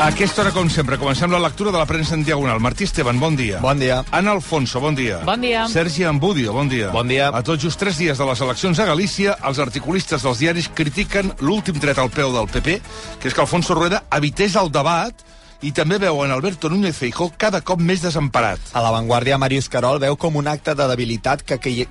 A aquesta hora, com sempre, comencem la lectura de la premsa en diagonal. Martí Esteban, bon dia. Bon dia. Anna Alfonso, bon dia. Bon dia. Sergi Ambudio, bon dia. Bon dia. A tots just tres dies de les eleccions a Galícia, els articulistes dels diaris critiquen l'últim tret al peu del PP, que és que Alfonso Rueda evités el debat i també veuen Alberto Núñez Feijó cada cop més desemparat. A l'avantguàrdia, Màrius Carol veu com un acte de debilitat que, que,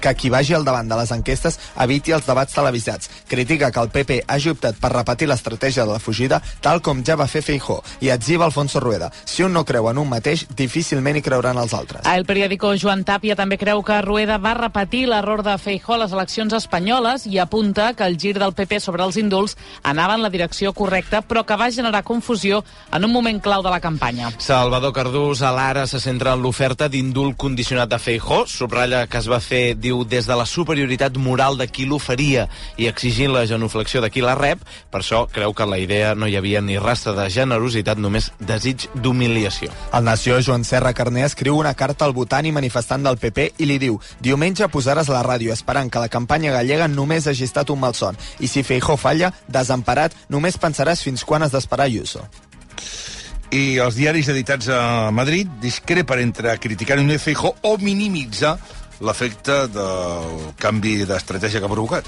que qui vagi al davant de les enquestes eviti els debats televisats. Critica que el PP hagi optat per repetir l'estratègia de la fugida, tal com ja va fer Feijó, i etziva Alfonso Rueda. Si un no creu en un mateix, difícilment hi creuran els altres. El periòdico Joan Tàpia també creu que Rueda va repetir l'error de Feijó a les eleccions espanyoles i apunta que el gir del PP sobre els indults anava en la direcció correcta, però que va generar confusió en un un moment clau de la campanya. Salvador Cardús a l'ara se centra en l'oferta d'indult condicionat de Feijó. Subratlla que es va fer, diu, des de la superioritat moral de qui l'oferia i exigint la genuflexió de qui la rep. Per això creu que la idea no hi havia ni rastre de generositat, només desig d'humiliació. El Nació, Joan Serra Carné, escriu una carta al votant i manifestant del PP i li diu diumenge posaràs la ràdio esperant que la campanya gallega només hagi estat un malson i si Feijó falla, desemparat, només pensaràs fins quan has d'esperar Ayuso. I els diaris editats a Madrid discrepen entre criticar Núñez Feijó o minimitzar l'efecte del canvi d'estratègia que ha provocat.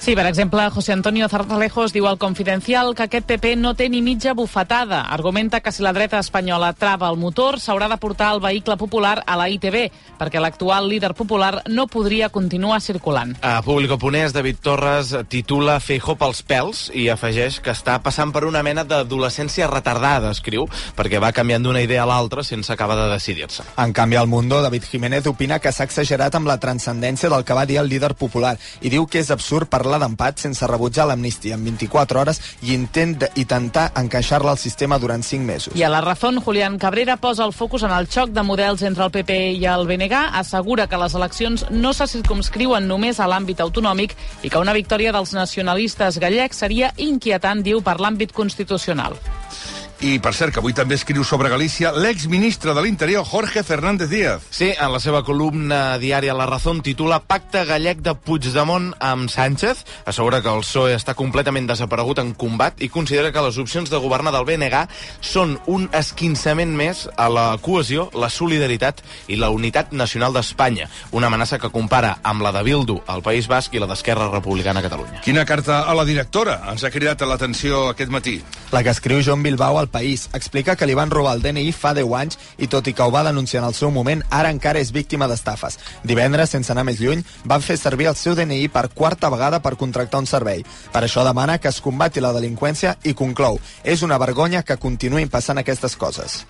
Sí, per exemple, José Antonio Zarzalejos diu al Confidencial que aquest PP no té ni mitja bufetada. Argumenta que si la dreta espanyola trava el motor, s'haurà de portar el vehicle popular a la ITB, perquè l'actual líder popular no podria continuar circulant. A Público Ponés, David Torres titula Feijó pels pèls i afegeix que està passant per una mena d'adolescència retardada, escriu, perquè va canviant d'una idea a l'altra sense acabar de decidir-se. En canvi, al Mundo, David Jiménez opina que s'ha exagerat amb la transcendència del que va dir el líder popular i diu que és absurd parlar parlar d'empat sense rebutjar l'amnistia en 24 hores i intent intentar encaixar-la al sistema durant 5 mesos. I a la Razón, Julián Cabrera posa el focus en el xoc de models entre el PP i el BNG, assegura que les eleccions no se circumscriuen només a l'àmbit autonòmic i que una victòria dels nacionalistes gallecs seria inquietant, diu, per l'àmbit constitucional. I, per cert, que avui també escriu sobre Galícia l'exministre de l'Interior, Jorge Fernández Díaz. Sí, en la seva columna diària La Razón titula Pacte gallec de Puigdemont amb Sánchez. Assegura que el PSOE està completament desaparegut en combat i considera que les opcions de governar del BNG són un esquinçament més a la cohesió, la solidaritat i la unitat nacional d'Espanya. Una amenaça que compara amb la de Bildu al País Basc i la d'Esquerra Republicana a Catalunya. Quina carta a la directora ens ha cridat l'atenció aquest matí? La que escriu Joan Bilbao al País. Explica que li van robar el DNI fa 10 anys i tot i que ho va denunciar en el seu moment, ara encara és víctima d'estafes. Divendres, sense anar més lluny, van fer servir el seu DNI per quarta vegada per contractar un servei. Per això demana que es combati la delinqüència i conclou. És una vergonya que continuïn passant aquestes coses.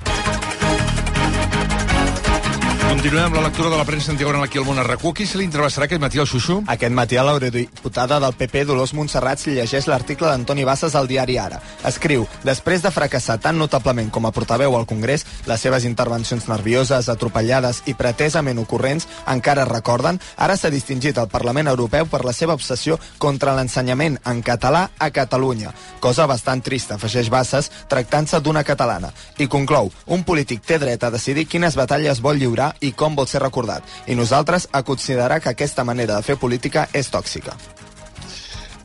Continuem amb la lectura de la premsa antigona aquí al món RAC1. Qui se li entrevistarà aquest matí al Xuxu? Aquest matí a l'eurodiputada del PP, Dolors Montserrat, s'hi llegeix l'article d'Antoni Bassas al diari Ara. Escriu, després de fracassar tan notablement com a portaveu al Congrés, les seves intervencions nervioses, atropellades i pretesament ocurrents encara recorden, ara s'ha distingit al Parlament Europeu per la seva obsessió contra l'ensenyament en català a Catalunya. Cosa bastant trista, afegeix Bassas, tractant-se d'una catalana. I conclou, un polític té dret a decidir quines batalles vol lliurar i com vol ser recordat. I nosaltres a considerar que aquesta manera de fer política és tòxica.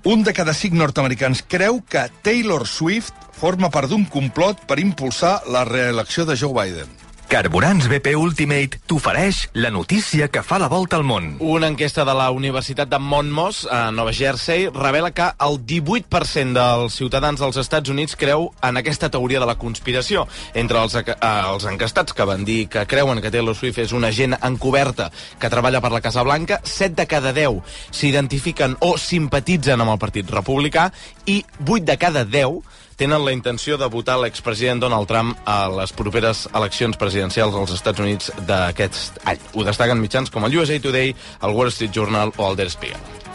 Un de cada cinc nord-americans creu que Taylor Swift forma part d'un complot per impulsar la reelecció de Joe Biden. Carburants BP Ultimate t'ofereix la notícia que fa la volta al món. Una enquesta de la Universitat de Monmouth, a Nova Jersey, revela que el 18% dels ciutadans dels Estats Units creu en aquesta teoria de la conspiració. Entre els, eh, els encastats que van dir que creuen que Taylor Swift és una agent encoberta que treballa per la Casa Blanca, 7 de cada 10 s'identifiquen o simpatitzen amb el Partit Republicà i 8 de cada 10 tenen la intenció de votar l'expresident Donald Trump a les properes eleccions presidencials als Estats Units d'aquest any. Ho destaquen mitjans com el USA Today, el Wall Street Journal o el Der Spiegel.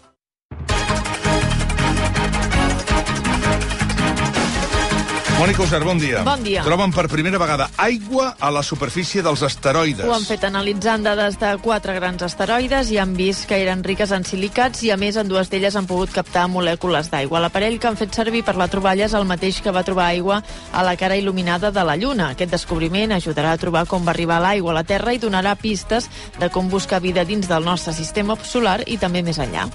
Mònica Usar, bon dia. Bon dia. Troben per primera vegada aigua a la superfície dels asteroides. Ho han fet analitzant dades de quatre grans asteroides i han vist que eren riques en silicats i, a més, en dues d'elles han pogut captar molècules d'aigua. L'aparell que han fet servir per la troballa és el mateix que va trobar aigua a la cara il·luminada de la Lluna. Aquest descobriment ajudarà a trobar com va arribar l'aigua a la Terra i donarà pistes de com buscar vida dins del nostre sistema solar i també més enllà.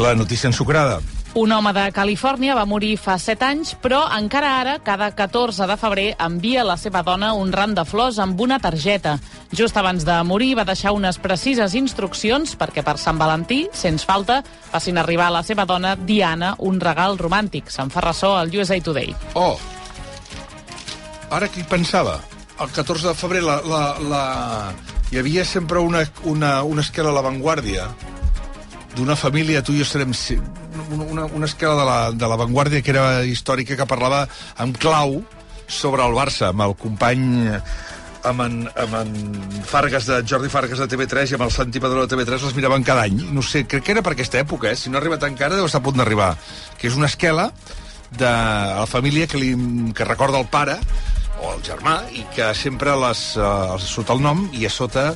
La notícia ensucrada. Un home de Califòrnia va morir fa 7 anys, però encara ara, cada 14 de febrer, envia a la seva dona un ram de flors amb una targeta. Just abans de morir va deixar unes precises instruccions perquè per Sant Valentí, sens falta, facin arribar a la seva dona, Diana, un regal romàntic. Se'n fa ressò al USA Today. Oh, ara qui pensava? El 14 de febrer la, la, la... hi havia sempre una, una, una esquela a l'avantguàrdia d'una família, tu i jo serem una, una, esquela de la, de l'avantguàrdia que era històrica, que parlava amb clau sobre el Barça, amb el company amb en, amb en Fargas de Jordi Fargas de TV3 i amb el Santi Padró de TV3 les miraven cada any. No sé, crec que era per aquesta època, eh? Si no ha arribat encara, deu estar a punt d'arribar. Que és una esquela de la família que, li, que recorda el pare o el germà i que sempre les, uh, sota el nom i a sota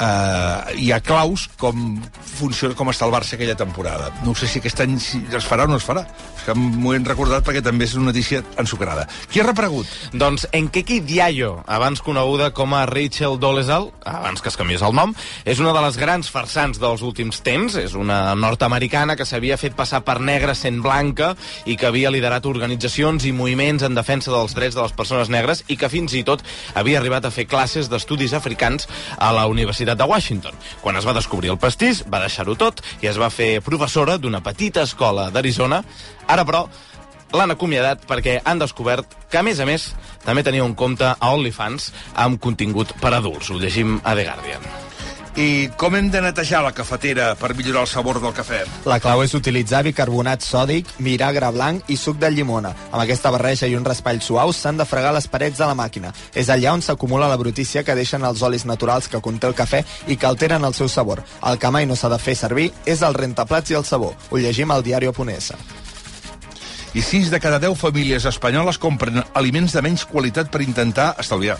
uh, hi ha claus com funciona, com està el Barça aquella temporada. No sé si aquest any es farà o no es farà. Que m'ho he recordat perquè també és una notícia ensucrada. Qui ha reparegut? Doncs Enkeki Diallo, abans coneguda com a Rachel Dolezal, abans que es canviés el nom, és una de les grans farsants dels últims temps. És una nord-americana que s'havia fet passar per negra sent blanca i que havia liderat organitzacions i moviments en defensa dels drets de les persones negres i que fins i tot havia arribat a fer classes d'estudis africans a la Universitat de Washington. Quan es va descobrir el pastís, va deixar-ho tot i es va fer professora d'una petita escola d'Arizona. Ara, però, l'han acomiadat perquè han descobert que, a més a més, també tenia un compte a OnlyFans amb contingut per adults. Ho llegim a The Guardian. I com hem de netejar la cafetera per millorar el sabor del cafè? La clau és utilitzar bicarbonat sòdic, miragre blanc i suc de llimona. Amb aquesta barreja i un raspall suaus s'han de fregar les parets de la màquina. És allà on s'acumula la brutícia que deixen els olis naturals que conté el cafè i que alteren el seu sabor. El que mai no s'ha de fer servir és el rentaplats i el sabó. Ho llegim al diario.es. I 6 de cada 10 famílies espanyoles compren aliments de menys qualitat per intentar estalviar.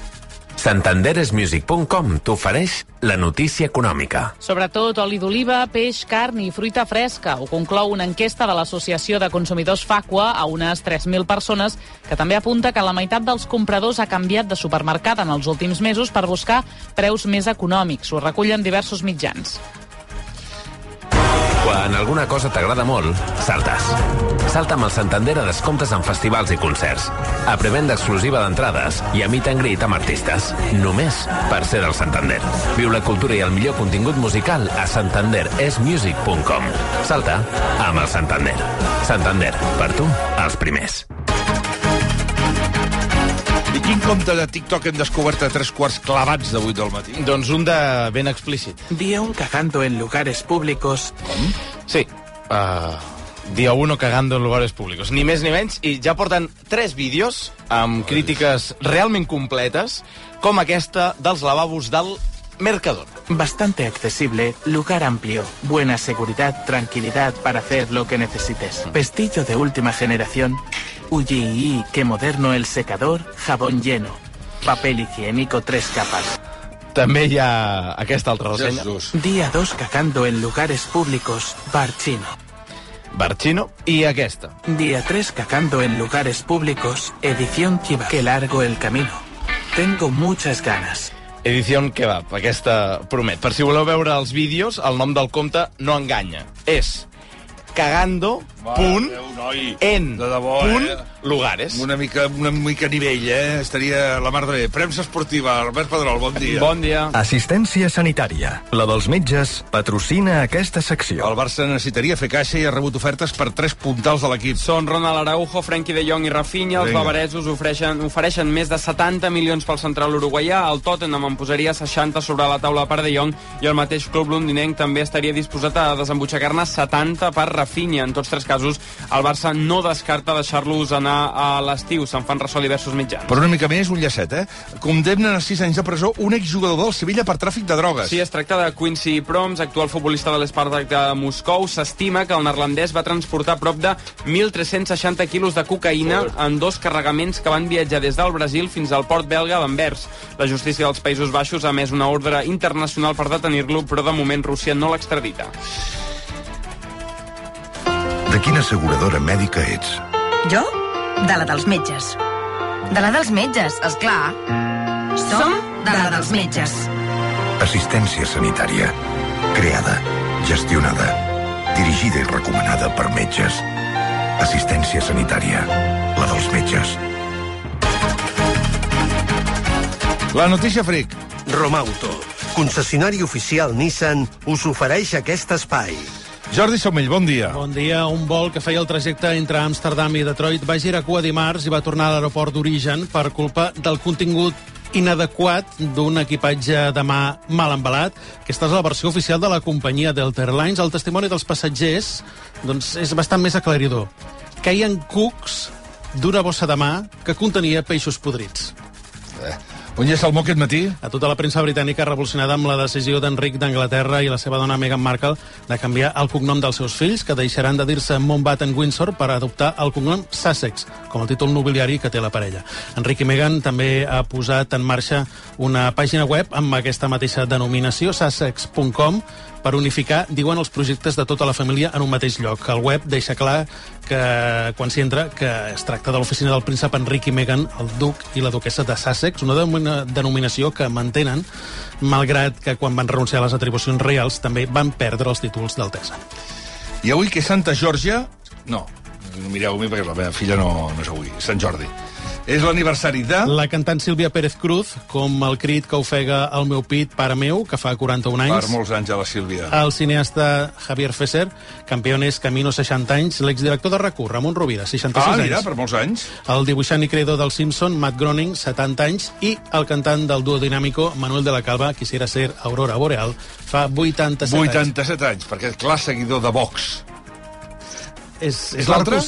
Santanderesmusic.com t'ofereix la notícia econòmica. Sobretot oli d'oliva, peix, carn i fruita fresca. Ho conclou una enquesta de l'Associació de Consumidors Facua a unes 3.000 persones que també apunta que la meitat dels compradors ha canviat de supermercat en els últims mesos per buscar preus més econòmics. Ho recullen diversos mitjans. Quan alguna cosa t'agrada molt, saltes. Salta amb el Santander a descomptes en festivals i concerts. A prevenda exclusiva d'entrades i a meet and greet amb artistes. Només per ser del Santander. Viu la cultura i el millor contingut musical a santanderesmusic.com. Salta amb el Santander. Santander, per tu, els primers. I quin compte de TikTok hem descobert a tres quarts clavats de 8 del matí? Doncs un de ben explícit. Día un cagando en lugares públicos. Sí. Uh, dia 1 cagando en lugares públicos. Ni més ni menys. I ja porten tres vídeos amb crítiques realment completes, com aquesta dels lavabos del Mercadona. Bastante accesible, lugar amplio, buena seguridad, tranquilidad para hacer lo que necesites. Pestillo de última generación. Uy, qué moderno el secador, jabón lleno. Papel higiénico tres capas. També hi ha aquesta altra ressenya. Jesús. Día 2 cagando en lugares públicos, bar chino. Barchino. I aquesta. Día 3 cagando en lugares públicos, edición Chiva. Qué largo el camino. Tengo muchas ganas. Edició Kebab, aquesta promet. Per si voleu veure els vídeos, el nom del compte no enganya. És cagando, punt, noi. en, De debò, punt, eh? lugares. Una mica, una mica nivell, eh? Estaria la mar de bé. Premsa esportiva, Albert Pedrol, bon dia. Bon dia. Assistència sanitària. La dels metges patrocina aquesta secció. El Barça necessitaria fer caixa i ha rebut ofertes per tres puntals de l'equip. Són Ronald Araujo, Frenkie de Jong i Rafinha. Els Vinga. bavaresos ofereixen, ofereixen més de 70 milions pel central uruguaià. El Tottenham en posaria 60 sobre la taula per de Jong i el mateix club londinenc també estaria disposat a desembutxacar-ne 70 per Rafinha. En tots tres casos, el Barça no descarta deixar-los anar a l'estiu. Se'n fan ressò diversos mitjans. Per una mica més, un llacet, eh? Condemnen a 6 anys de presó un exjugador del Sevilla per tràfic de drogues. Sí, es tracta de Quincy Proms, actual futbolista de l'Espartac de Moscou. S'estima que el neerlandès va transportar prop de 1.360 quilos de cocaïna en dos carregaments que van viatjar des del Brasil fins al port belga d'Anvers. La justícia dels Països Baixos ha emès una ordre internacional per detenir-lo, però de moment Rússia no l'extradita. De quina asseguradora mèdica ets? Jo? De la dels metges. De la dels metges, és clar. Som de la dels metges. Assistència sanitària. Creada, gestionada, dirigida i recomanada per metges. Assistència sanitària. La dels metges. La notícia fric. Romauto, concessionari oficial Nissan, us ofereix aquest espai. Jordi Somell, bon dia. Bon dia. Un vol que feia el trajecte entre Amsterdam i Detroit va girar cua dimarts i va tornar a l'aeroport d'origen per culpa del contingut inadequat d'un equipatge de mà mal embalat. Aquesta és la versió oficial de la companyia Delta Airlines. El testimoni dels passatgers doncs, és bastant més aclaridor. Caien cucs d'una bossa de mà que contenia peixos podrits. Eh. On hi el mo aquest matí? A tota la premsa britànica revolucionada amb la decisió d'Enric d'Anglaterra i la seva dona Meghan Markle de canviar el cognom dels seus fills, que deixaran de dir-se Mountbatten Windsor per adoptar el cognom Sussex, com el títol nobiliari que té la parella. Enric i Meghan també ha posat en marxa una pàgina web amb aquesta mateixa denominació, sussex.com, per unificar, diuen, els projectes de tota la família en un mateix lloc. El web deixa clar que quan s'hi entra que es tracta de l'oficina del príncep Enric i Meghan, el duc i la duquesa de Sussex, una denominació que mantenen, malgrat que quan van renunciar a les atribucions reals també van perdre els títols d'altesa. I avui que Santa Georgia... No, no mireu a mi perquè la meva filla no, no és avui, Sant Jordi. És l'aniversari de... La cantant Sílvia Pérez Cruz, com el crit que ofega el meu pit, pare meu, que fa 41 anys. Per molts anys a la Sílvia. El cineasta Javier Fesser, campiones Camino 60 anys, l'exdirector de RAC1, Ramon Rovira, 66 ah, anys. mira, per molts anys. El dibuixant i creador del Simpson, Matt Groening, 70 anys, i el cantant del duo dinàmico, Manuel de la Calva, quisiera ser Aurora Boreal, fa 87, 87 anys. anys, perquè és clar seguidor de Vox. És, és, és l'altre?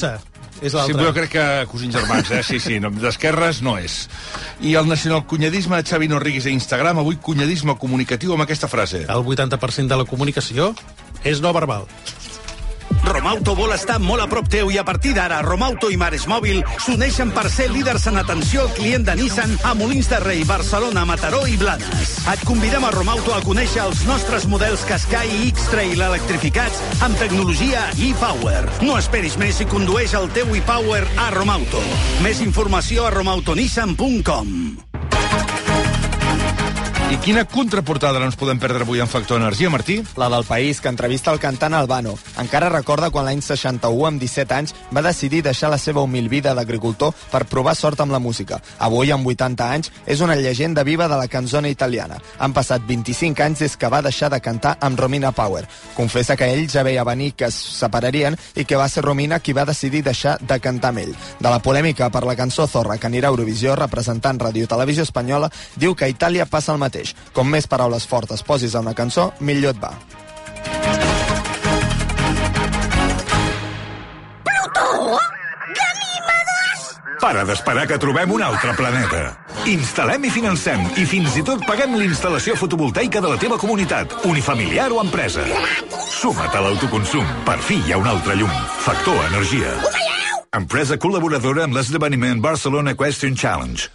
És sí, però jo crec que cosins germans, eh? Sí, sí, no, d'esquerres no és. I el nacionalcunyadisme de Xavi Norrigues a Instagram, avui cunyadisme comunicatiu amb aquesta frase. El 80% de la comunicació és no verbal. Romauto vol estar molt a prop teu i a partir d'ara Romauto i Mares Mòbil s'uneixen per ser líders en atenció al client de Nissan a Molins de Rei, Barcelona, Mataró i Blanes. Et convidem a Romauto a conèixer els nostres models Qashqai i X-Trail electrificats amb tecnologia e-Power. No esperis més i condueix el teu e-Power a Romauto. Més informació a romautonissan.com. I quina contraportada no ens podem perdre avui en Factor Energia, Martí? La del País, que entrevista el cantant Albano. Encara recorda quan l'any 61, amb 17 anys, va decidir deixar la seva humil vida d'agricultor per provar sort amb la música. Avui, amb 80 anys, és una llegenda viva de la canzone italiana. Han passat 25 anys des que va deixar de cantar amb Romina Power. Confessa que ell ja veia venir que es separarien i que va ser Romina qui va decidir deixar de cantar amb ell. De la polèmica per la cançó Zorra que anirà a Eurovisió, representant Radio Televisió Espanyola, diu que a Itàlia passa el mateix. Com més paraules fortes posis a una cançó, millor et va. Plutó! Ganímedes! Para d'esperar que trobem un altre planeta. Instal·lem i financem i fins i tot paguem l'instal·lació fotovoltaica de la teva comunitat, unifamiliar o empresa. Suma't a l'autoconsum. Per fi hi ha un altre llum. Factor Energia. Empresa col·laboradora amb l'esdeveniment Barcelona Question Challenge.